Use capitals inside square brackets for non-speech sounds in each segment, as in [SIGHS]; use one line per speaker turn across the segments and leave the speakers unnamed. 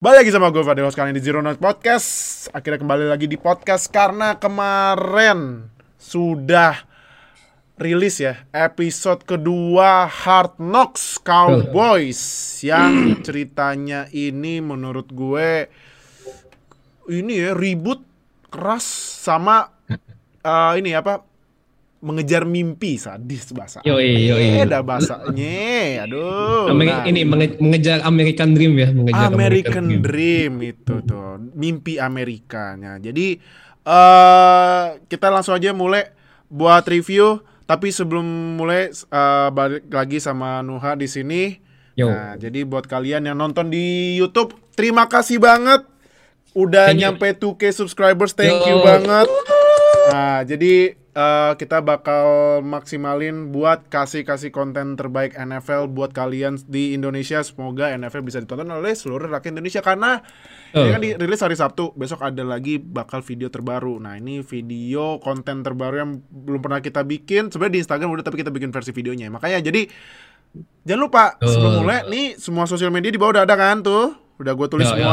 Balik lagi sama gue Fadil kali ini di Zero Note Podcast. Akhirnya kembali lagi di podcast karena kemarin sudah rilis ya episode kedua Hard Knocks Cowboys. Yang ceritanya ini menurut gue ini ya ribut keras sama uh, ini apa mengejar mimpi sadis bahasa.
Yoi, yoi.
Ada bahasanya. Aduh.
Amer
nah.
ini menge mengejar American Dream ya, mengejar
American, Dream. itu tuh, mimpi Amerikanya. Jadi uh, kita langsung aja mulai buat review. Tapi sebelum mulai uh, balik lagi sama Nuha di sini.
Yo.
Nah, jadi buat kalian yang nonton di YouTube, terima kasih banget udah
Thank you.
nyampe 2K subscribers. Thank
Yo.
you banget. Nah, jadi eh, kita bakal maksimalin buat kasih-kasih konten terbaik NFL buat kalian di Indonesia. Semoga NFL bisa ditonton oleh seluruh rakyat Indonesia karena
Oh.
ini kan dirilis hari Sabtu. Besok ada lagi bakal video terbaru. Nah, ini video konten terbaru yang belum pernah kita bikin. Sebenarnya di Instagram udah tapi kita bikin versi videonya. Makanya jadi jangan lupa sebelum
Oh.
mulai nih semua sosial media di bawah udah ada kan tuh. Udah gue tulis
Ya, ya.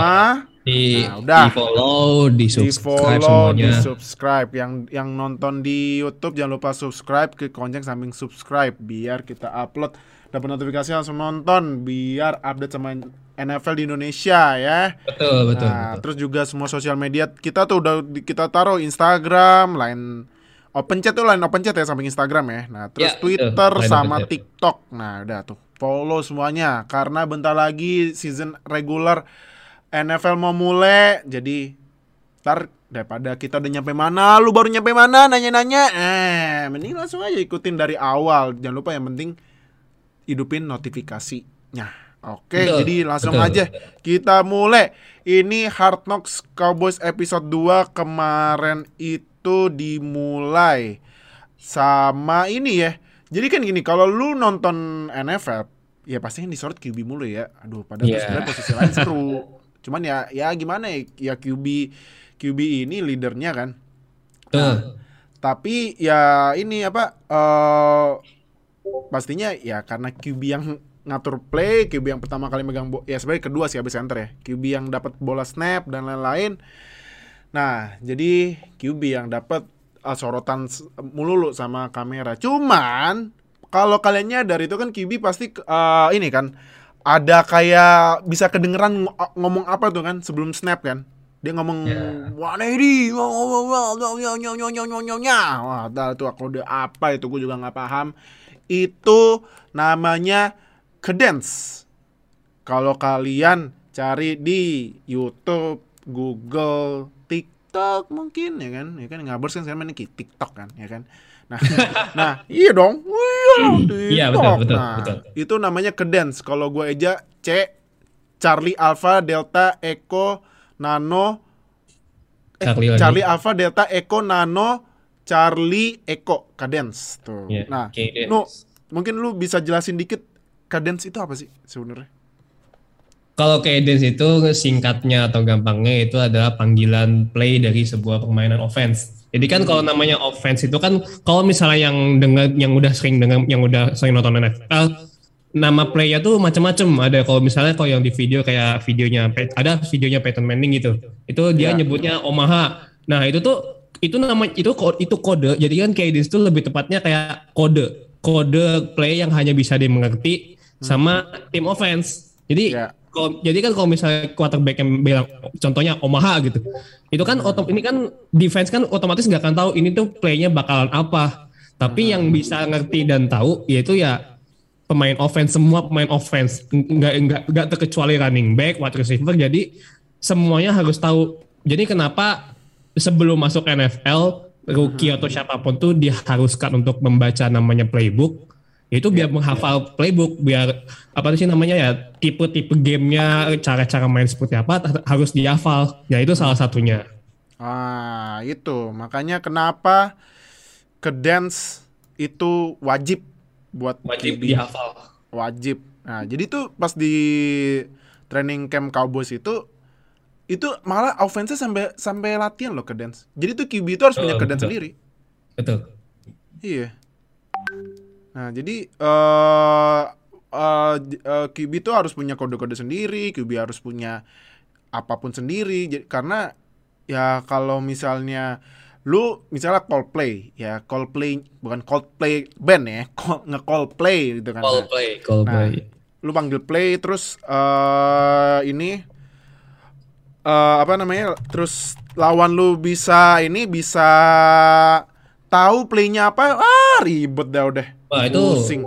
Di,
Nah, udah.
di follow, di
di
subscribe
follow, di
semuanya.
subscribe. Yang yang nonton di YouTube jangan lupa subscribe ke lonceng samping subscribe biar kita upload dapat notifikasi langsung nonton biar update sama NFL di Indonesia ya.
Betul, betul.
nah,
betul.
terus juga semua sosial media kita tuh udah di- kita taruh Instagram, line open chat tuh line open chat ya samping Instagram ya. Nah, terus
Ya.
Twitter
Line
sama
chat.
TikTok. Nah, udah tuh follow semuanya karena bentar lagi season regular NFL mau mulai. Jadi ntar daripada kita udah nyampe mana, lu baru nyampe mana nanya-nanya. Eh, mending langsung aja ikutin dari awal. Jangan lupa yang penting hidupin notifikasinya. Oke,
Betul,
jadi langsung
betul.
aja kita mulai. Ini Hard Knocks Cowboys episode 2 kemarin itu dimulai sama ini ya. Jadi kan gini, kalau lu nonton NFL, ya pasti yang disorot QB mulu ya. Aduh, padahal
Iya.
sebenarnya posisi lain seru. [LAUGHS] Cuman ya ya gimana ya, ya QB QB ini leadernya kan.
Betul.
Tapi ya ini apa eh pastinya ya karena QB yang ngatur play, QB yang pertama kali megang bo- ya sebenarnya kedua sih habis center ya. QB yang dapat bola snap dan lain-lain. Nah, jadi QB yang dapat uh, sorotan s- melulu sama kamera. Cuman kalau kalian nyadar itu kan QB pasti uh, ini kan ada kayak bisa kedengeran ng- ngomong apa tuh kan sebelum snap kan. Dia ngomong
Ya.
wah ini wah dah tuh kode apa itu gue juga nggak paham itu namanya cadence kalau kalian cari di YouTube, Google, TikTok mungkin ya kan, ya kan ngabers kan sekarang ki- TikTok kan, ya kan. Nah, nah iya dong, iya,
Iya, betul, betul,
nah,
betul.
itu namanya cadence. Kalau gue eja C Charlie Alpha Delta Echo Nano eh,
Charlie lagi.
Charlie Alpha Delta Echo Nano Charlie Echo cadence tuh.
Iya,
Nah,
cadence.
Nu, mungkin lu bisa jelasin dikit cadence itu apa sih sebenarnya?
Kalau cadence itu singkatnya atau gampangnya itu adalah panggilan play dari sebuah permainan offense. Jadi kan kalau namanya offense itu kan kalau misalnya yang dengar yang udah sering dengar yang udah sering nonton NFL nama playnya tuh macam-macam. Ada kalau misalnya kalau yang di video kayak videonya ada videonya Peyton Manning gitu. Itu dia
Ya.
nyebutnya Omaha. Nah, itu tuh itu nama itu kode itu kode. Jadi kan cadence itu lebih tepatnya kayak kode. Kode play yang hanya bisa dimengerti sama tim offense. Jadi
Ya.
kalau jadi kan kalau misalnya quarterback yang bilang contohnya Omaha gitu, itu kan otom ini kan defense kan otomatis nggak akan tahu ini tuh playnya bakalan apa. Tapi yang bisa ngerti dan tahu yaitu ya pemain offense semua pemain offense nggak nggak nggak terkecuali running back, wide receiver. Jadi semuanya harus tahu. Jadi kenapa sebelum masuk NFL rookie atau siapa pun tuh diharuskan untuk membaca namanya playbook itu biar menghafal playbook biar apa sih namanya ya tipe-tipe gamenya cara-cara main seperti apa ha- harus dihafal ya itu salah satunya
Ah, itu. Makanya kenapa cadence itu wajib buat
wajib
QB.
dihafal
Wajib. Nah, jadi tuh pas di training camp Cowboys itu itu malah offense sampai sampai latihan loh cadence. Jadi tuh QB itu harus punya
Betul,
cadence
betul.
sendiri.
betul
Iya. Nah, jadi eh eh, j- eh, QB itu harus punya kode-kode sendiri, QB harus punya apa pun sendiri. Jadi- karena ya kalau misalnya lu misalnya Coldplay ya Coldplay bukan Coldplay band ya [LAUGHS] call, nge Coldplay gitu kan.
Call play, call
Nah,
play.
lu panggil play terus eh ini eh apa namanya terus lawan lu bisa ini bisa tahu playnya apa? Ah ribet dah udah
Wah, itu
pusing.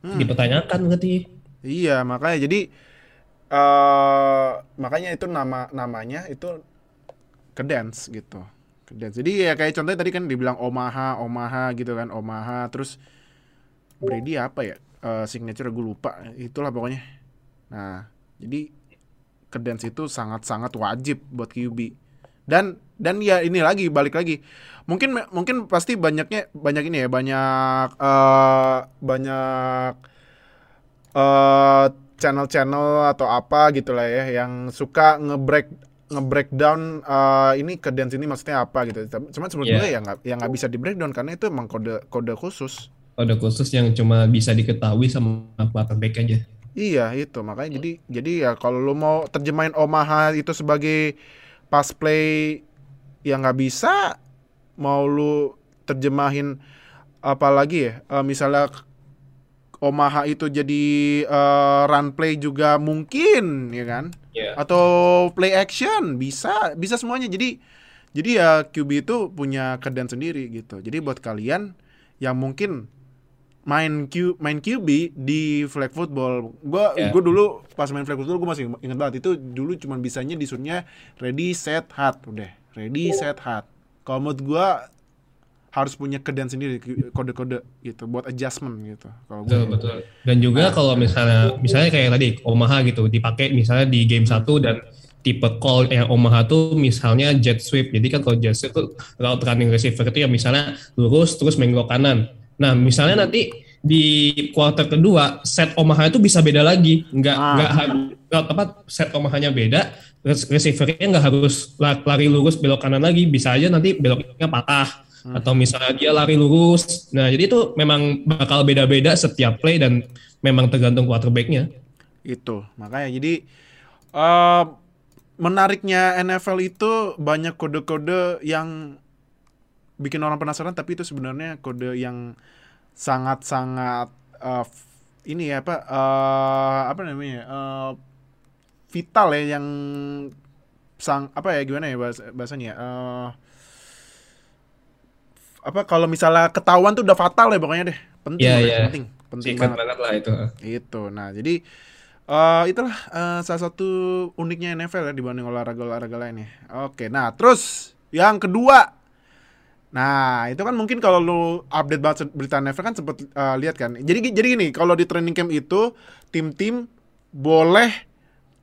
Dipertanyakan berarti.
iya makanya jadi eh makanya itu nama namanya itu ke dance gitu. Ke dance. Jadi ya kayak contohnya tadi kan dibilang Omaha Omaha gitu kan Omaha. Terus Brady apa ya? Eh, signature gue lupa. Itulah pokoknya. Nah jadi ke dance itu sangat-sangat wajib buat QB dan dan ya ini lagi balik lagi mungkin mungkin pasti banyaknya banyak ini ya banyak eh banyak eh channel-channel atau apa gitu lah ya yang suka ngebreak nge-breakdown eh, ini ke dance ini maksudnya apa gitu. Cuman
Iya.
gue ya nggak ya nggak bisa di breakdown karena itu emang kode kode khusus.
Kode khusus yang cuma bisa diketahui sama quarterback aja.
Iya itu makanya jadi jadi ya kalau lu mau terjemahin Omaha itu sebagai pass play yang nggak bisa mau lu terjemahin apa lagi ya? Eh, misalnya Omaha itu jadi eh, run play juga mungkin ya kan?
Iya.
atau play action bisa bisa semuanya. Jadi jadi ya QB itu punya kedan sendiri gitu. Jadi buat kalian yang mungkin main Q main QB di flag football. Gua
Ya.
gua dulu pas main flag football gua masih ingat banget. Itu dulu cuma bisanya disuruhnya ready set hard udah ready set hard kalau menurut gua harus punya kedan sendiri kode-kode gitu buat adjustment gitu kalau
Betul, betul. Dan juga kalau misalnya misalnya kayak tadi Omaha gitu dipakai misalnya di game 1 dan tipe call yang Omaha tuh misalnya jet sweep. Jadi kan kalau jet sweep tuh route running receiver itu ya misalnya lurus terus menggok kanan. Nah, misalnya nanti di quarter kedua set Omaha itu bisa beda lagi. Nggak
Ah.
nggak harus apa set Omahanya beda, receivernya nggak harus la- lari lurus belok kanan lagi, bisa aja nanti beloknya patah atau misalnya dia lari lurus. Nah, jadi itu memang bakal beda-beda setiap play dan memang tergantung quarterbacknya.
itu makanya jadi eh menariknya NFL itu banyak kode-kode yang bikin orang penasaran tapi itu sebenarnya kode yang sangat-sangat f- ini ya apa eh, apa namanya eh, vital ya yang sang apa ya gimana ya bahas, bahasanya eh, apa kalau misalnya ketahuan tuh udah fatal ya pokoknya deh penting
Iya,
udah,
iya.
penting penting
Sikat
banget
banget lah itu.
itu. Nah, jadi eh itulah eh, salah satu uniknya NFL ya dibanding olahraga-olahraga lainnya. Oke, nah terus yang kedua. Nah, itu kan mungkin kalau lu update banget berita NFL kan sempet eh, lihat kan. Jadi jadi gini, kalau di training camp itu tim-tim boleh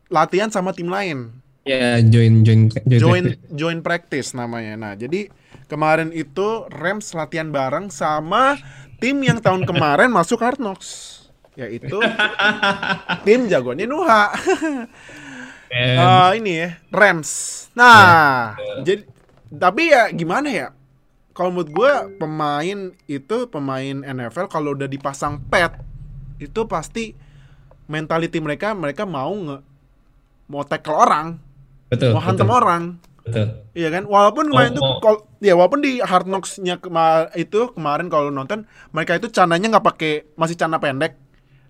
latihan sama tim lain.
Ya, join join join.
Join join practice namanya. Nah, jadi kemarin itu Rams latihan bareng sama tim yang tahun [LAUGHS] kemarin masuk Hard Knocks yaitu tim jagoannya Nuha. Eh, ini ya, Rams. Nah, jadi tapi ya gimana ya? Kalau menurut gue pemain itu pemain NFL kalau udah dipasang pet itu pasti mentality mereka mereka mau nge mau tackle orang,
betul.
mau
betul,
orang.
Betul.
Iya kan, walaupun kemarin
Oh,
tuh,
oh.
kal- ya walaupun di Hard Knocks-nya kema- itu kemarin kalau nonton mereka itu cananya nggak pakai masih cana pendek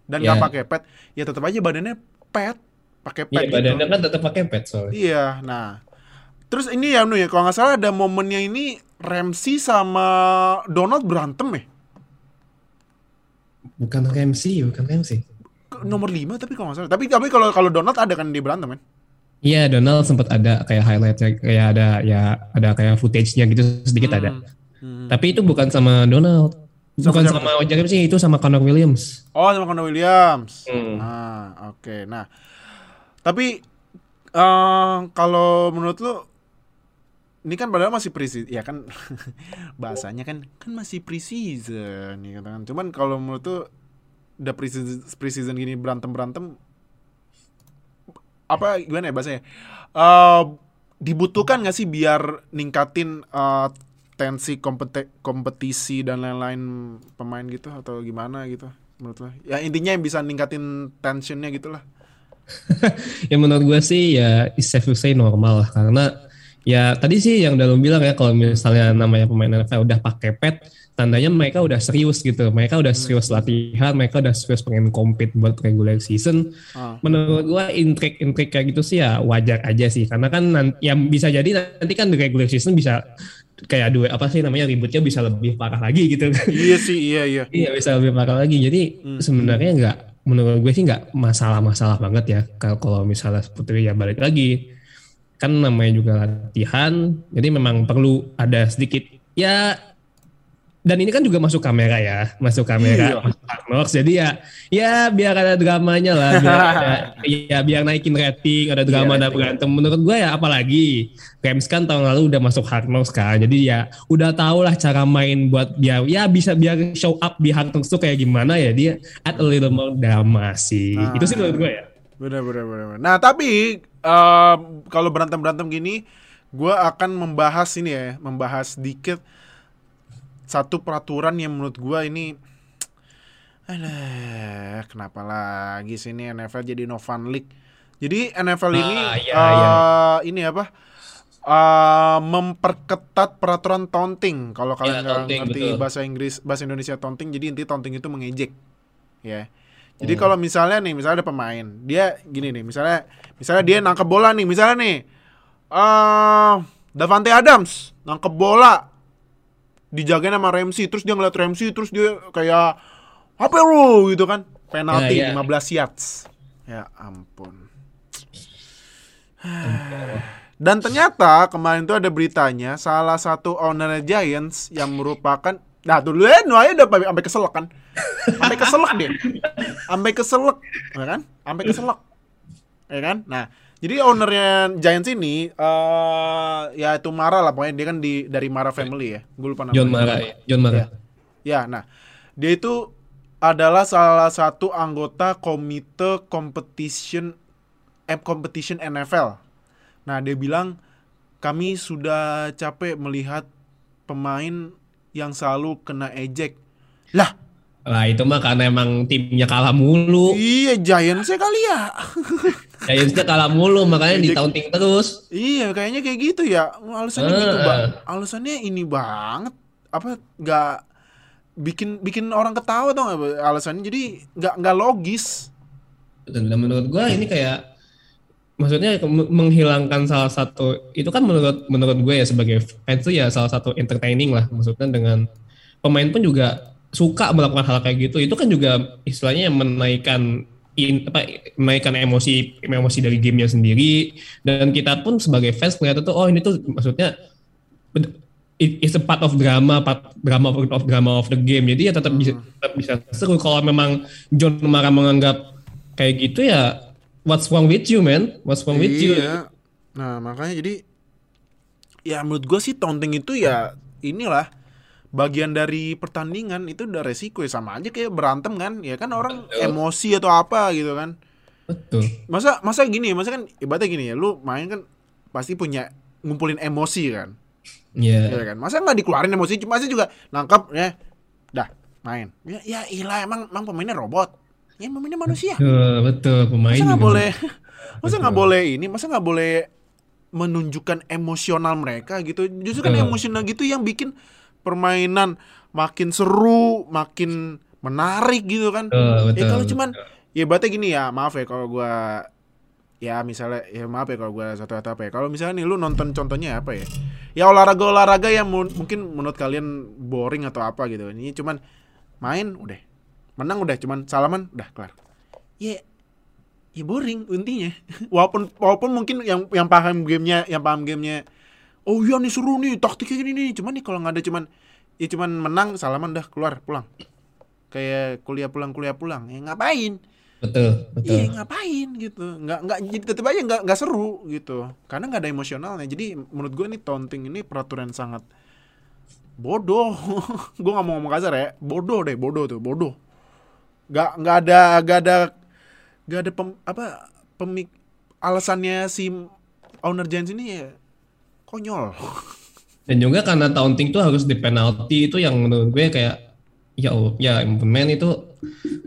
dan nggak
Iya.
pakai pet, ya tetap aja badannya pet, pakai pet
Iya,
gitu.
badannya kan tetap pakai pad soalnya.
Iya, nah. Terus ini ya Nu ya, kalau nggak salah ada momennya ini Ramsey sama Donald berantem ya.
Bukan Ramsey, bukan Ramsey.
Nomor 5 tapi kalau nggak salah. Tapi tapi kalau kalau Donald ada kan di berantem kan?
Iya, Donald sempat ada kayak highlight kayak ada ya ada kayak footage-nya gitu sedikit ada.
Hmm.
Tapi itu bukan sama Donald.
Sama
Bukan
siapa
sama Ojak sih, itu sama Connor Williams.
Oh, sama Connor Williams.
Hmm.
Ah, oke. Nah, tapi eh kalau menurut lu ini kan padahal masih preseason, ya kan [LAUGHS] bahasanya kan kan masih preseason ya kan. Cuman kalau menurut tuh udah preseason, preseason gini berantem berantem apa gimana ya bahasanya? Eh dibutuhkan nggak sih biar ningkatin eh, tensi kompete- kompetisi dan lain-lain pemain gitu atau gimana gitu menurut lo? Ya intinya yang bisa ningkatin tensionnya gitu lah. [LAUGHS]
ya menurut gue sih ya safe to say normal lah karena ya tadi sih yang dalam bilang ya kalau misalnya namanya pemain NFL udah pakai pet tandanya mereka udah serius gitu mereka udah serius latihan mereka udah serius pengen compete buat regular season
Ah.
menurut gue intrik-intrik kayak gitu sih ya wajar aja sih karena kan nanti, yang bisa jadi nanti kan di regular season bisa kayak dua apa sih namanya ributnya bisa lebih parah lagi gitu kan
Iya sih, iya iya. [LAUGHS]
Iya bisa lebih parah lagi. Jadi sebenarnya nggak menurut gue sih nggak masalah-masalah banget ya. Kalau misalnya seperti ya balik lagi kan namanya juga latihan. Jadi memang perlu ada sedikit ya dan ini kan juga masuk kamera ya, masuk kamera,
Iya.
masuk. Jadi ya ya biar ada dramanya lah, biar [LAUGHS] ada, ya biar naikin rating, ada drama, ada berantem. Menurut gue ya apalagi Rams kan tahun lalu udah masuk Hard Knocks kan, jadi ya udah tau lah cara main buat biar ya bisa biar show up di Hard Knocks tuh kayak gimana ya dia add a little more drama sih.
Nah.
Itu sih menurut gue ya.
Bener bener bener. bener. Nah tapi em, kalau berantem berantem gini, gue akan membahas ini ya, membahas sedikit satu peraturan yang menurut gue ini, alah, kenapa lagi sih ini NFL jadi no fun league. Jadi NFL ini
Ah, iya,
eh,
iya.
ini apa? eh, memperketat peraturan taunting. Kalau kalian
Iya,
nggak
taunting,
ngerti
betul.
bahasa Inggris, bahasa Indonesia taunting, jadi inti taunting itu mengejek, ya. Jadi
Hmm.
kalau misalnya nih, misalnya ada pemain, dia gini nih, misalnya, misalnya dia nangkep bola nih, misalnya nih, eh Davante Adams nangkep bola, dijagain sama Ramsey, terus dia ngeliat Ramsey, terus dia kayak apa lu gitu kan, penalti
Ya, ya.
15 yards, ya ampun. [SIGHS] Dan ternyata kemarin tuh ada beritanya salah satu owner Giants yang merupakan Nah tuh lu nu aja udah sampai keselak kan? Sampai keselak dia. Sampai keselak ya kan? Sampai keselak. Ya kan? Nah jadi ownernya Giants ini eh ya itu Mara lah pokoknya dia kan di dari Mara family ya. Gue lupa namanya.
John Mara, ya. John Mara.
Ya, nah, dia itu adalah salah satu anggota komite competition eh, competition NFL. Nah, dia bilang kami sudah capek melihat pemain yang selalu kena ejek. Lah,
Lah itu mah karena emang timnya kalah mulu.
iya Giants kali ya. [LAUGHS]
Giantsnya kalah mulu makanya
Ejek.
ditaunting terus.
iya, kayaknya kayak gitu ya. Alasannya gitu,
Ah.
Bang. Alasannya ini banget. Apa nggak bikin bikin orang ketawa tau nggak alasannya jadi nggak nggak logis.
Dan menurut gua ini kayak maksudnya menghilangkan salah satu itu kan menurut menurut gue ya sebagai fans itu ya salah satu entertaining lah maksudnya dengan pemain pun juga suka melakukan hal kayak gitu itu kan juga istilahnya menaikkan in, apa menaikkan emosi emosi dari gamenya sendiri dan kita pun sebagai fans melihat itu oh ini tuh maksudnya it- it's a part of drama, part drama of, of drama of the game. Jadi ya tetap bisa tetap bisa seru. Kalau memang John Mara menganggap kayak gitu ya, what's wrong with you, man? What's wrong with you?
Iya. Nah, makanya jadi ya menurut gua sih taunting itu ya inilah bagian dari pertandingan itu udah resiko ya sama aja kayak berantem kan ya kan orang emosi atau apa gitu kan
Betul.
masa masa gini masa kan ibaratnya gini ya lu main kan pasti punya ngumpulin emosi kan
Iya.
ya kan masa nggak dikeluarin emosi cuma sih juga nangkap ya dah main ya, ya ilah emang emang pemainnya robot ya pemainnya manusia.
Betul, betul. Pemain
masa nggak
juga-
boleh masa nggak boleh ini? Masa nggak boleh menunjukkan emosional mereka gitu? Justru kan
Betul.
emosional gitu yang bikin permainan makin seru makin menarik gitu kan?
Betul,
ya
betul,
kalau
betul.
cuman ya berarti gini ya maaf ya kalau gua ya misalnya ya maaf ya kalau gua satu atau apa ya? Kalau misalnya nih lu nonton contohnya apa ya? Ya olahraga olahraga yang mu- mungkin menurut kalian boring atau apa gitu. Ini cuman main udah menang udah cuman salaman udah kelar. Ya ya boring intinya. [LAUGHS] Walaupun walaupun mungkin yang yang paham gamenya yang paham gamenya oh iya nih seru nih taktiknya gini nih. Cuman nih kalau nggak ada cuman ya cuman menang salaman dah keluar pulang. Kayak kuliah pulang kuliah pulang. Ya ngapain?
Betul, betul.
iya ngapain gitu. Nggak nggak jadi tetep aja nggak nggak seru gitu. Karena nggak ada emosionalnya. Jadi menurut gue nih taunting ini peraturan sangat bodoh. [LAUGHS] Gue nggak mau ngomong kasar ya. Bodoh deh bodoh tuh bodoh nggak nggak ada nggak ada nggak ada pem, apa pemik alasannya si owner Giants ini ya konyol [LAUGHS]
Dan juga karena taunting tuh harus di penalti itu yang menurut gue kayak ya ya men itu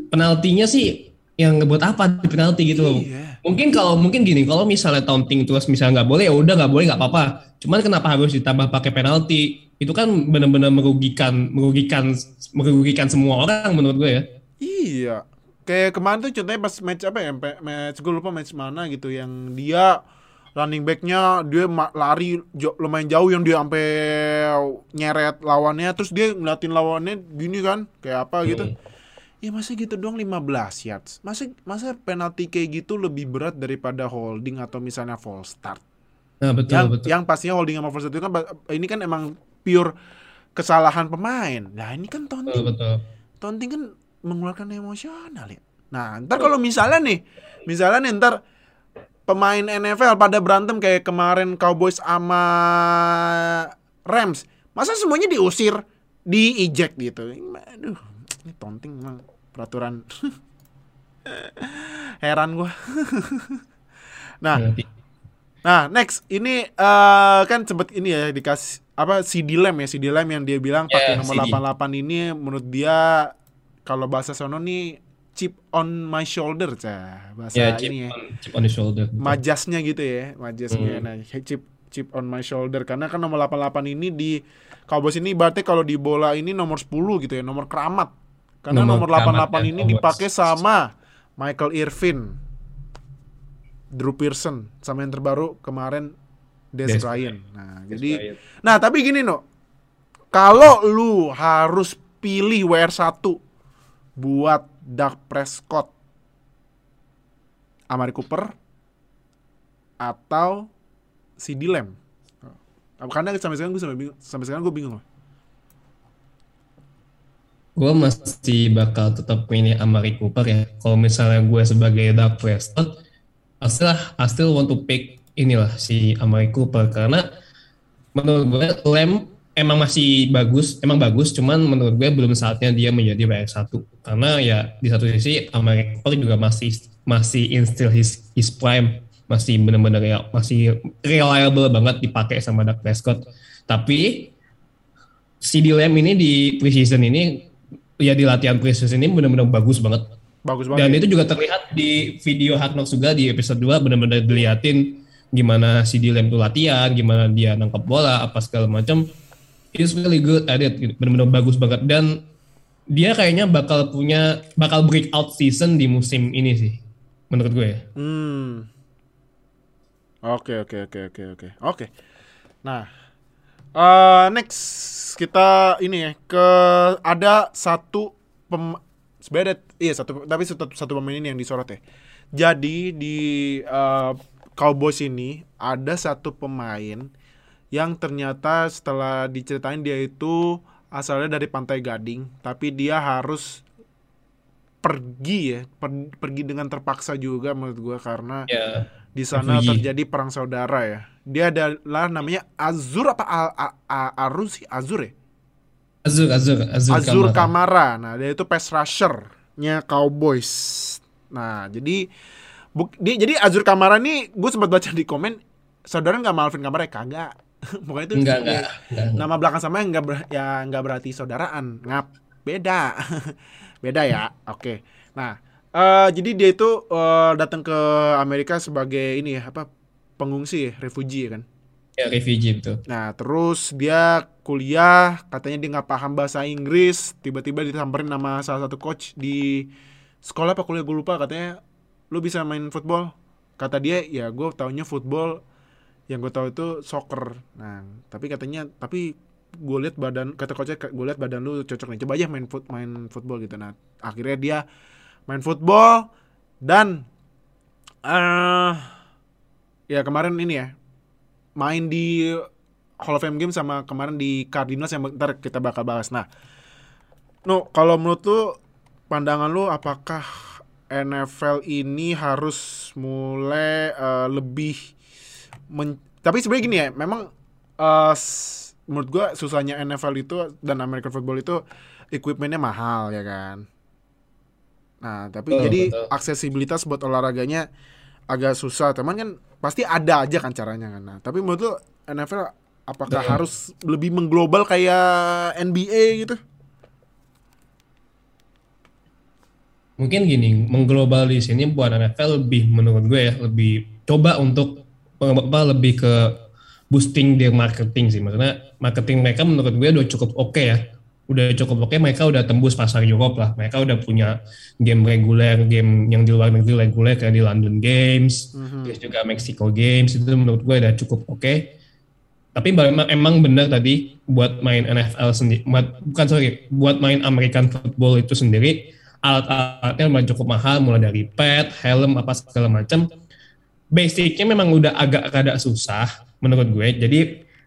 penaltinya sih yang buat apa di penalti gitu loh.
Iya.
Mungkin kalau mungkin gini, kalau misalnya taunting terus misalnya nggak boleh ya udah nggak boleh nggak apa-apa. Cuman kenapa harus ditambah pakai penalti? Itu kan benar-benar merugikan merugikan merugikan semua orang menurut gue ya.
Iya. Kayak kemarin tuh contohnya pas match apa ya? Match gue lupa match mana gitu yang dia running backnya dia lari jo- lumayan jauh yang dia sampai nyeret lawannya terus dia ngeliatin lawannya gini kan kayak apa gitu.
Hmm.
Ya masa gitu doang 15 yards. Masa masa penalti kayak gitu lebih berat daripada holding atau misalnya false start.
Nah betul
yang
betul.
yang pastinya holding sama false start itu kan ini kan emang pure kesalahan pemain. Nah, ini kan
Betul
taunting
betul.
taunting kan mengeluarkan emosional ya. Nah, ntar kalau misalnya nih, misalnya nih ntar pemain NFL pada berantem kayak kemarin Cowboys sama Rams, masa semuanya diusir, di eject gitu. Aduh, ini taunting emang peraturan. [LAUGHS] Heran gua. [LAUGHS] nah,
Nanti.
Nah, next ini eh kan sempet ini ya dikasih apa CD Lamb ya, CD Lamb yang dia bilang pakai
Ya,
nomor
CD.
88 ini menurut dia kalau bahasa sono nih chip on my shoulder cah. Bahasa
Ya chip
ini ya.
on, chip on the shoulder.
Majasnya gitu ya, majasnya.
Hmm.
Nah, chip chip on my shoulder karena kan nomor 88 ini di Cowboys ini berarti kalau di bola ini nomor 10 gitu ya, nomor keramat. Karena
Nomor
nomor,
keramat
88
ya,
ini dipakai sama Michael Irvin, Drew Pearson, sama yang terbaru kemarin Des
Des
Bryant. Nah, jadi
Bryant.
nah tapi gini no. Kalau lu harus pilih WR1 buat Dak Prescott Amari Cooper atau CD Lamb. Karena sampai sekarang gue sampai bingung, sampai sekarang gue bingung
gue masih bakal tetap pilih Amari Cooper ya. Kalau misalnya gue sebagai Dak Prescott, I still, I want to pick inilah si Amari Cooper karena menurut gue Lamb emang masih bagus, emang bagus, cuman menurut gue belum saatnya dia menjadi WR satu karena ya di satu sisi Cooper juga masih masih in still his, his prime, masih benar-benar ya, masih reliable banget dipakai sama Dak Prescott. Tapi CD Lamb ini di preseason ini ya di latihan preseason ini benar-benar bagus banget.
Bagus
Dan
banget. ya.
itu juga terlihat di video Hard Knocks juga di episode 2 benar-benar diliatin gimana CD Lamb tuh latihan, gimana dia nangkap bola, apa segala macam. He's really good at it, gitu. benar-benar bagus banget dan dia kayaknya bakal punya bakal breakout season di musim ini sih menurut gue. ya.
Hmm. Oke oke oke oke oke oke. Nah, eh next kita ini ya ke ada satu pem sebenarnya iya satu tapi satu satu pemain ini yang disorot ya. Jadi di eh, Cowboys ini ada satu pemain yang ternyata setelah diceritain dia itu asalnya dari Pantai Gading, tapi dia harus pergi ya, per- pergi dengan terpaksa juga menurut gua karena
Ya,
di sana terjadi perang saudara ya. Dia adalah namanya Azur apa A, A, A- Arus sih Azur ya?
Azur Azur Azur,
Azur
Kamara.
Kamara. Nah, dia itu pass rusher-nya Cowboys. Nah, jadi buk, dia, jadi Azur Kamara nih gue sempat baca di komen saudara nggak Malvin Kamara ya? kagak. [LAUGHS] Pokoknya itu
Enggak, enggak,
nama belakang sama nggak ber- ya nggak berarti saudaraan. Ngap. Beda. [LAUGHS] Beda ya. Oke. Nah, eh, jadi dia itu eh, datang ke Amerika sebagai ini ya apa pengungsi refugee ya kan.
Ya, refugee betul.
Nah, terus dia kuliah, katanya dia nggak paham bahasa Inggris, tiba-tiba disamperin sama salah satu coach di sekolah apa kuliah gue lupa, katanya lu bisa main football. Kata dia, ya gue taunya football, yang gue tahu itu soccer. Nah, tapi katanya, tapi gue lihat badan, kata coachnya, gue lihat badan lu cocok nih, coba aja main foot, main football gitu. Nah, akhirnya dia main football dan eh ya kemarin ini ya main di Hall of Fame game sama kemarin di Cardinals yang ntar kita bakal bahas. Nah, no kalau menurut lu pandangan lu apakah NFL ini harus mulai eh, lebih men- tapi sebenarnya gini ya, memang s- menurut gua susahnya NFL itu dan American football itu equipmentnya mahal ya kan. Nah, tapi
Betul,
jadi
betul.
aksesibilitas buat olahraganya agak susah. Teman kan pasti ada aja kan caranya kan. Nah, tapi menurut lu NFL apakah
Betul.
harus lebih mengglobal kayak NBA gitu?
mungkin gini mengglobal di sini buat NFL lebih menurut gue ya lebih coba untuk apa lebih ke boosting their marketing sih maksudnya marketing mereka menurut gue udah cukup oke okay ya udah cukup oke okay, mereka udah tembus pasar Europe lah mereka udah punya game reguler game yang di luar negeri reguler kayak di London Games mm-hmm. terus juga Mexico Games itu menurut gue udah cukup oke okay. tapi emang, emang benar tadi buat main NFL sendiri bukan sorry buat main American football itu sendiri alat-alatnya cukup mahal mulai dari pad, helm apa segala macam. Basicnya memang udah agak agak susah menurut gue. Jadi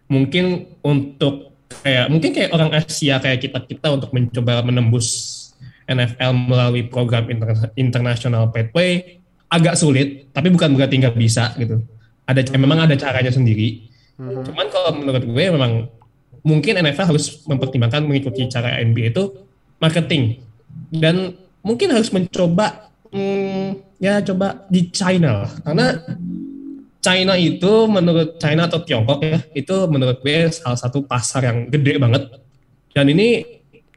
mungkin untuk kayak mungkin kayak orang Asia kayak kita kita untuk mencoba menembus NFL melalui program internasional pathway agak sulit, tapi bukan berarti nggak bisa gitu. Ada memang ada caranya sendiri. Hmm. Cuman kalau menurut gue memang mungkin NFL harus mempertimbangkan mengikuti cara NBA itu marketing dan mungkin harus mencoba hmm, ya coba di China. Lah karena China itu menurut China atau Tiongkok ya itu menurut gue salah satu pasar yang gede banget. Dan ini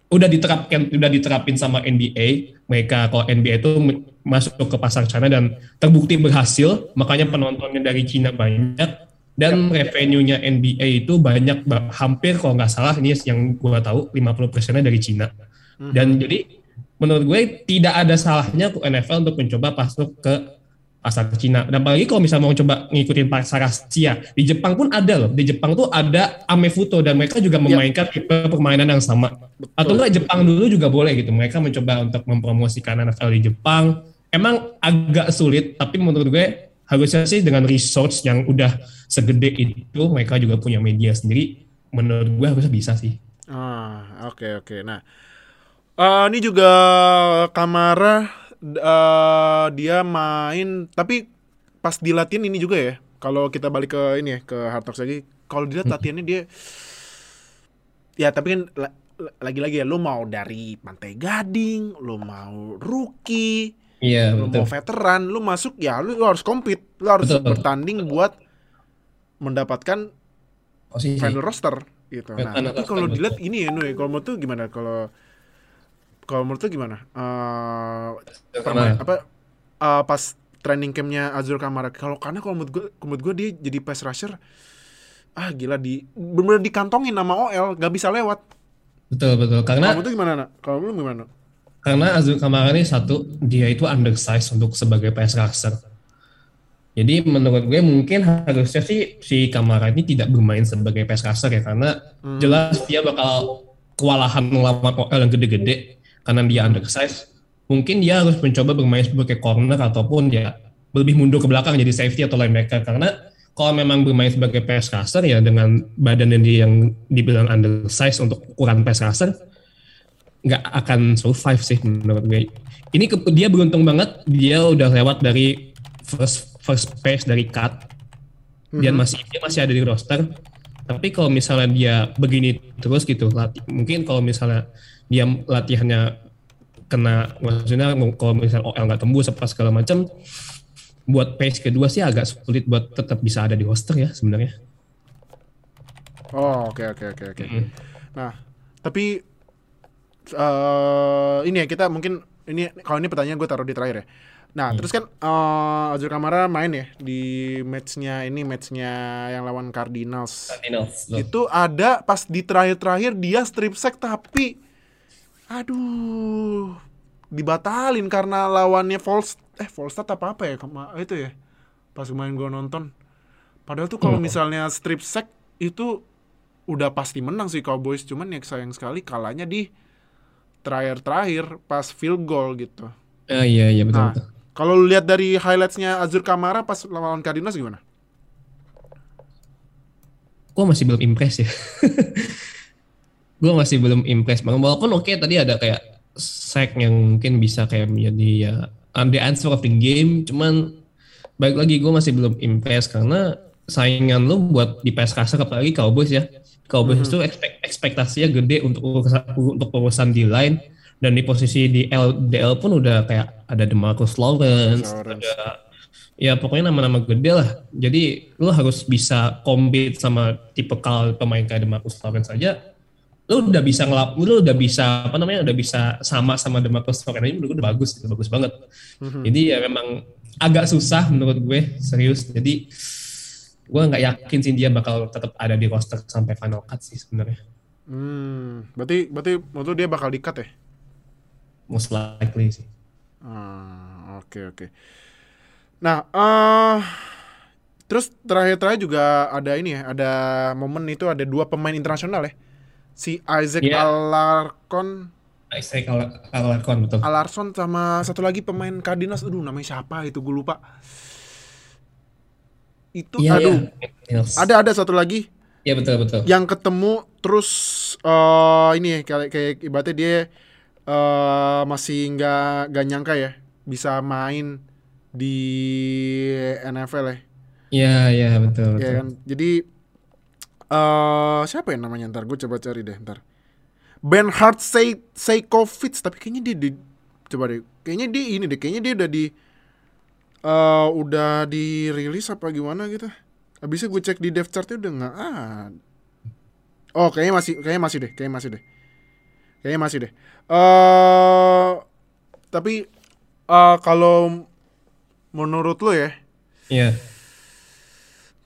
udah diterapkan udah diterapin sama NBA mereka kalau NBA itu masuk ke pasar China dan terbukti berhasil. Makanya penontonnya dari China banyak. Dan revenue-nya NBA itu banyak hampir kalau nggak salah ini yang gue tahu 50 persennya dari Cina dan hmm. jadi menurut gue tidak ada salahnya NFL untuk mencoba masuk ke pasar Cina. Dan apalagi kalau misalnya mau coba ngikutin pasar Asia, di Jepang pun ada loh. Di Jepang tuh ada Amefuto dan mereka juga memainkan ya. tipe permainan yang sama. Betul. Atau enggak Jepang dulu juga boleh gitu. Mereka mencoba untuk mempromosikan NFL di Jepang. Emang agak sulit, tapi menurut gue harusnya sih dengan resource yang udah segede itu, mereka juga punya media sendiri. Menurut gue harusnya bisa sih.
Ah, oke okay, oke. Okay. Nah, Uh, ini juga Kamara uh, dia main tapi pas di latihan ini juga ya. Kalau kita balik ke ini ya ke Hard Talks lagi, kalau dilihat latihannya dia ya tapi kan lagi-lagi ya lu mau dari Pantai Gading, lu mau rookie,
Iya,
lu betul. mau veteran, lu masuk ya lu, lu harus compete, lu harus betul. bertanding buat mendapatkan Posisi. final roster gitu. Nah, tapi kalau dilihat ini ya, Nuy, kalau mau tuh gimana kalau kalau menurut lu gimana? Uh, permain, apa uh, pas training campnya Azul Kamara. Kalau karena kalau menurut gue menurut gue dia jadi pass rusher ah gila di benar dikantongin nama OL gak bisa lewat.
Betul betul. Karena
kamu tuh gimana nak? Kalau lu gimana?
Karena Azul Kamara ini satu dia itu undersize untuk sebagai pass rusher. Jadi menurut gue mungkin harusnya sih si Kamara ini tidak bermain sebagai pass rusher ya karena hmm. jelas dia bakal kewalahan melawan OL yang gede-gede karena dia undersize, mungkin dia harus mencoba bermain sebagai corner ataupun ya lebih mundur ke belakang jadi safety atau linebacker karena kalau memang bermain sebagai pass rusher ya dengan badan yang dia yang dibilang undersize untuk ukuran pass rusher nggak akan survive sih menurut gue. Ini ke, dia beruntung banget dia udah lewat dari first first pace dari cut. Dia mm -hmm. masih dia masih ada di roster. Tapi kalau misalnya dia begini terus gitu, latih, mungkin kalau misalnya dia latihannya kena maksudnya kalau misalnya OL nggak tembus apa segala macam buat pace kedua sih agak sulit buat tetap bisa ada di roster ya sebenarnya.
Oh oke okay, oke okay, oke okay, oke. Mm. Nah tapi uh, ini ya kita mungkin ini kalau ini pertanyaan gue taruh di terakhir ya. Nah hmm. terus kan uh, Azur Kamara main ya di matchnya ini matchnya yang lawan Cardinals.
Cardinals.
Itu ada pas di terakhir-terakhir dia strip sack tapi aduh dibatalin karena lawannya False eh Volstad apa apa ya itu ya pas kemarin gue nonton padahal tuh kalau hmm. misalnya strip sack itu udah pasti menang sih Cowboys cuman yang sayang sekali kalahnya di terakhir-terakhir pas field goal gitu.
Uh, iya iya betul. Nah,
kalau lihat dari highlightsnya Azur Kamara pas lawan Cardinals gimana?
Gue masih belum impress ya. [LAUGHS] gue masih belum impress banget. Walaupun oke okay, tadi ada kayak sack yang mungkin bisa kayak menjadi ya the answer of the game. Cuman baik lagi gue masih belum impress karena saingan lo buat di PS kasar apalagi Cowboys ya. Cowboys mm-hmm. itu expect, ekspektasinya gede untuk urusan, untuk urusan di line. Dan di posisi di LDL pun udah kayak ada DeMarcus Lawrence, Lawrence. ada ya pokoknya nama-nama gede lah. Jadi lo harus bisa compete sama tipe kal pemain kayak DeMarcus Lawrence saja lu udah bisa ngelap, lu udah bisa apa namanya, udah bisa sama sama Demarcus Cousins ini menurut gue udah bagus, udah bagus banget.
Mhm.
Jadi ya memang agak susah menurut gue serius. Jadi gue nggak yakin sih dia bakal tetap ada di roster sampai final cut sih sebenarnya.
Hmm, berarti berarti menurut lu dia bakal di-cut ya?
Most likely sih.
Ah, oke oke. Nah, eh terus terakhir-terakhir juga ada ini ya, ada momen itu ada dua pemain internasional ya. Si Isaac
Iya.
Alarcon
Isaac Al- Alarcon betul.
Alarson sama satu lagi pemain Cardinals, aduh namanya siapa itu gue lupa. Itu
Iya,
aduh,
iya. Nils.
ada ada satu lagi
Iya betul betul.
yang ketemu terus eh ini ya kayak kayak ibaratnya dia eh masih nggak nggak nyangka ya bisa main di NFL ya.
Iya iya betul
Ya
betul.
kan. Jadi eh siapa ya namanya ntar gue coba cari deh ntar. Benhard Say Saykovic tapi kayaknya dia di coba deh. Kayaknya dia ini deh, kayaknya dia udah di eh udah dirilis apa gimana gitu. Habisnya gue cek di depth chartnya udah nggak ah. Oh, kayaknya masih kayaknya masih deh, kayaknya masih deh. Kayaknya masih deh. Eh tapi eh kalau menurut lo ya,
Iya.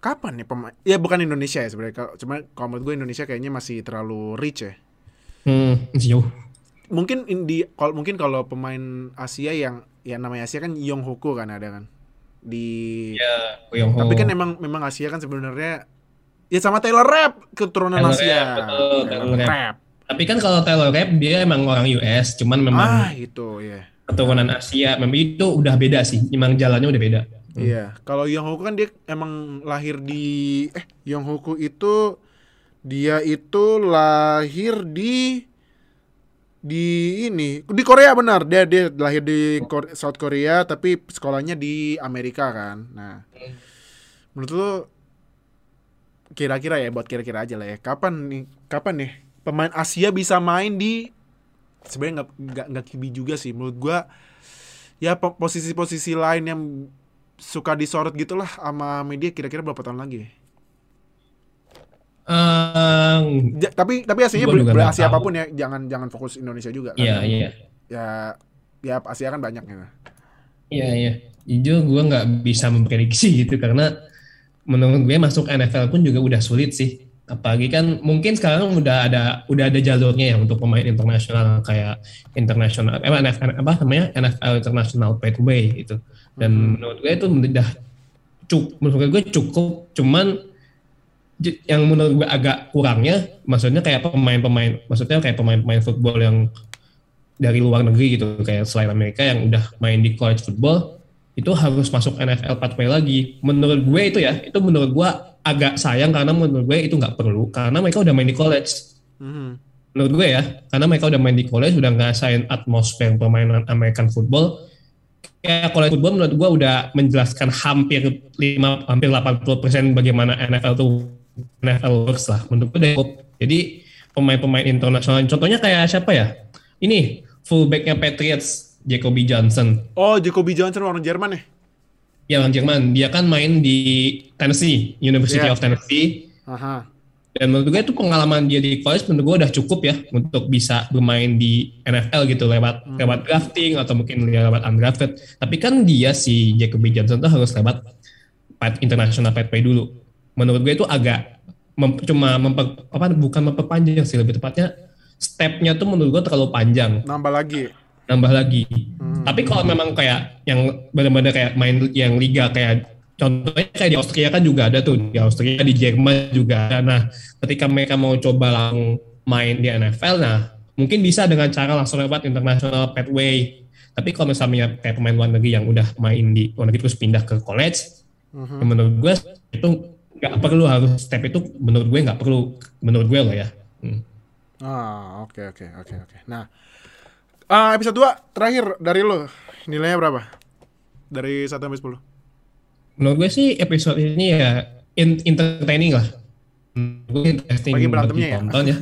Kapan nih pemain? Ya bukan Indonesia ya sebenarnya. Kalau- Cuma kalau menurut gue Indonesia kayaknya masih terlalu rich ya.
Hmm, masih jauh.
Mungkin in- di kalau mungkin kalau pemain Asia yang ya namanya Asia kan Yong Hoku kan ada kan di
Iya, Ho.
tapi kan emang memang Asia kan sebenarnya ya sama Taylor Rapp keturunan
Taylor
Asia.
Rapp, betul,
Taylor
Taylor
Rapp.
Tapi kan kalau Taylor Rapp dia emang orang US, cuman memang
Ah, itu ya.
keturunan Asia. Memang itu udah beda sih. Memang jalannya udah beda.
Iya, kalau Yong Hoku kan dia emang lahir di eh Yong Hoku itu dia itu lahir di di ini di Korea benar. Dia dia lahir di Kor- South Korea tapi sekolahnya di Amerika kan. Nah, menurut lu kira-kira ya buat kira-kira aja lah ya kapan nih kapan nih pemain Asia bisa main di sebenarnya nggak nggak kibi juga sih. Menurut gua ya po- posisi-posisi lain yang suka disorot gitulah sama media kira-kira berapa tahun lagi?
Eh,
Ja- tapi tapi aslinya ber, Asia
tahu.
apa pun ya, jangan jangan fokus Indonesia juga. kan.
Iya, iya.
Ya ya Asia kan banyak ya.
Iya, iya. Jujur gue nggak bisa memprediksi gitu karena menurut gue masuk NFL pun juga udah sulit sih. Apalagi kan mungkin sekarang udah ada udah ada jalurnya ya untuk pemain internasional kayak internasional eh, NFL apa namanya NFL International Pathway itu. Dan menurut gue itu udah cukup menurut gue cukup cuman yang menurut gue agak kurangnya maksudnya kayak pemain-pemain maksudnya kayak pemain-pemain football yang dari luar negeri gitu kayak selain Amerika yang udah main di college football itu harus masuk NFL pathway lagi. Menurut gue itu ya, itu menurut gue agak sayang karena menurut gue itu nggak perlu karena mereka udah main di college.
Mhm.
Menurut gue ya, karena mereka udah main di college, udah ngerasain atmosfer permainan American football. Kayak college football menurut gue udah menjelaskan hampir 5 hampir 80% bagaimana NFL tuh NFL works lah. Menurut gue cukup. Jadi pemain-pemain internasional contohnya kayak siapa ya? Ini fullbacknya Patriots Jacoby Johnson.
Oh, Jacoby Johnson orang Jerman ya?
Ya orang Jerman, dia kan main di Tennessee, University
Iya.
of Tennessee.
Aha.
Dan menurut gue itu pengalaman dia di college menurut gue udah cukup ya untuk bisa bermain di NFL gitu lewat lewat drafting atau mungkin lewat undrafted. Tapi kan dia si Jacoby Johnson tuh harus lewat international pathway dulu. Menurut gue itu agak mem- cuma memper, apa bukan memperpanjang sih lebih tepatnya stepnya tuh menurut gue terlalu panjang
Nambah lagi.
nambah lagi. Tapi kalau memang kayak yang benar-benar kayak main yang liga kayak contohnya kayak di Austria kan juga ada tuh di Austria di Jerman juga ada. Nah, ketika mereka mau coba langsung main di NFL, nah mungkin bisa dengan cara langsung lewat international pathway. Tapi kalau misalnya kayak pemain luar negeri yang udah main di luar negeri terus pindah ke college, ya menurut gue itu nggak perlu harus step itu menurut gue nggak perlu menurut gue loh ya. Hmm.
Ah, oke oke oke oke. Nah, ah, episode 2 terakhir dari lo nilainya berapa? Dari 1 sampai 10.
Menurut gue sih episode ini ya in- entertaining lah. Gue interesting
Bagi berantemnya ya?
tonton ya.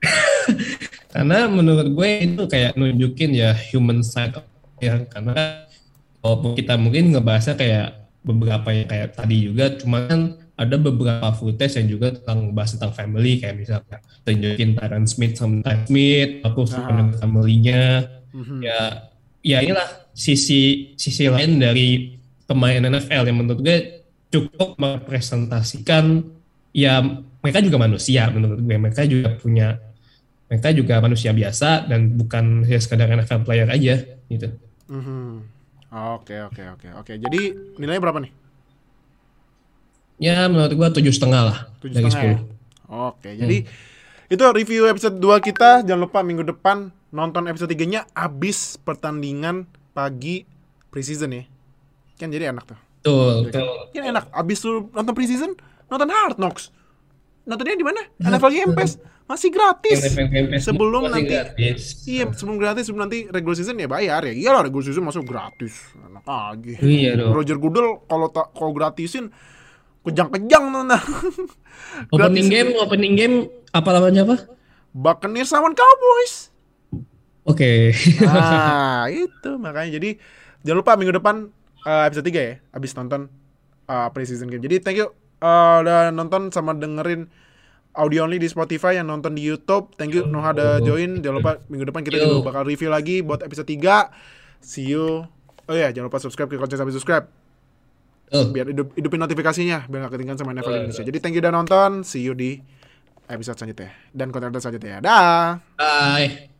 [LAUGHS] karena menurut gue itu kayak nunjukin ya human side ya karena walaupun kita mungkin ngebahasnya kayak beberapa yang kayak tadi juga cuman kan ada beberapa footage yang juga tentang bahas tentang family kayak misalnya tunjukin Tyron Smith sama Tyron Smith, aku dengan family-nya.
Mhm.
Ya, ya inilah sisi sisi lain dari pemain NFL yang menurut gue cukup merepresentasikan ya mereka juga manusia menurut gue mereka juga punya mereka juga manusia biasa dan bukan ya sekadar NFL player aja gitu.
Mhm. Oke oke oke oke. Jadi nilainya berapa nih?
Ya menurut gue tujuh setengah lah
Tujuh
dari
ya?
sepuluh.
Oke, jadi itu review episode 2 kita. Jangan lupa minggu depan nonton episode 3-nya abis pertandingan pagi preseason ya. Kan jadi enak tuh.
Betul, betul.
Kan enak. Abis lu nonton preseason, nonton Hard Knocks. Nontonnya di mana? NFL Game Pass. Masih gratis. Sebelum
masih
nanti
gratis.
Iya, sebelum gratis, sebelum nanti regular season ya bayar ya. Iyalah regular season masuk gratis. Enak aja.
Iya dong.
Roger Goodell kalau tak kalau gratisin kejang-kejang nona. [LAUGHS]
Opening game, opening game apa namanya apa?
Buccaneers sama Cowboys.
Oke.
Nah, [LAUGHS] itu makanya jadi jangan lupa minggu depan eh, episode 3 ya abis nonton eh, preseason game. Jadi thank you eh, udah nonton sama dengerin audio only di Spotify yang nonton di YouTube. Thank you Noha udah join. Jangan lupa minggu depan kita
Yo.
juga bakal review lagi buat episode 3. See you. Oh ya, jangan lupa subscribe ke konten sampai subscribe
Oh,
biar hidup, hidupin notifikasinya biar gak ketinggalan sama NFL Indonesia. Jadi thank you udah nonton. See you di episode selanjutnya dan konten selanjutnya. Dah.
bye.